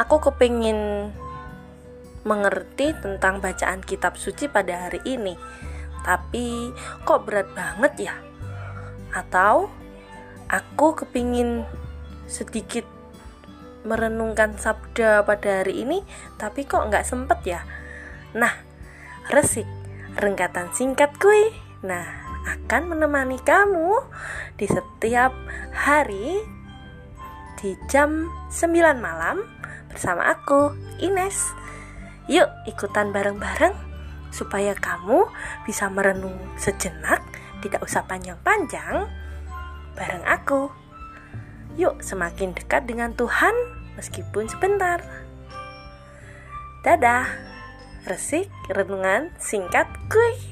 aku kepingin mengerti tentang bacaan kitab suci pada hari ini. Tapi kok berat banget ya? Atau aku kepingin sedikit merenungkan sabda pada hari ini, tapi kok nggak sempet ya? Nah, resik, rengkatan singkat kue. Nah, akan menemani kamu di setiap hari di jam 9 malam bersama aku, Ines. Yuk ikutan bareng-bareng supaya kamu bisa merenung sejenak, tidak usah panjang-panjang bareng aku. Yuk semakin dekat dengan Tuhan meskipun sebentar. Dadah. Resik renungan singkat kuy.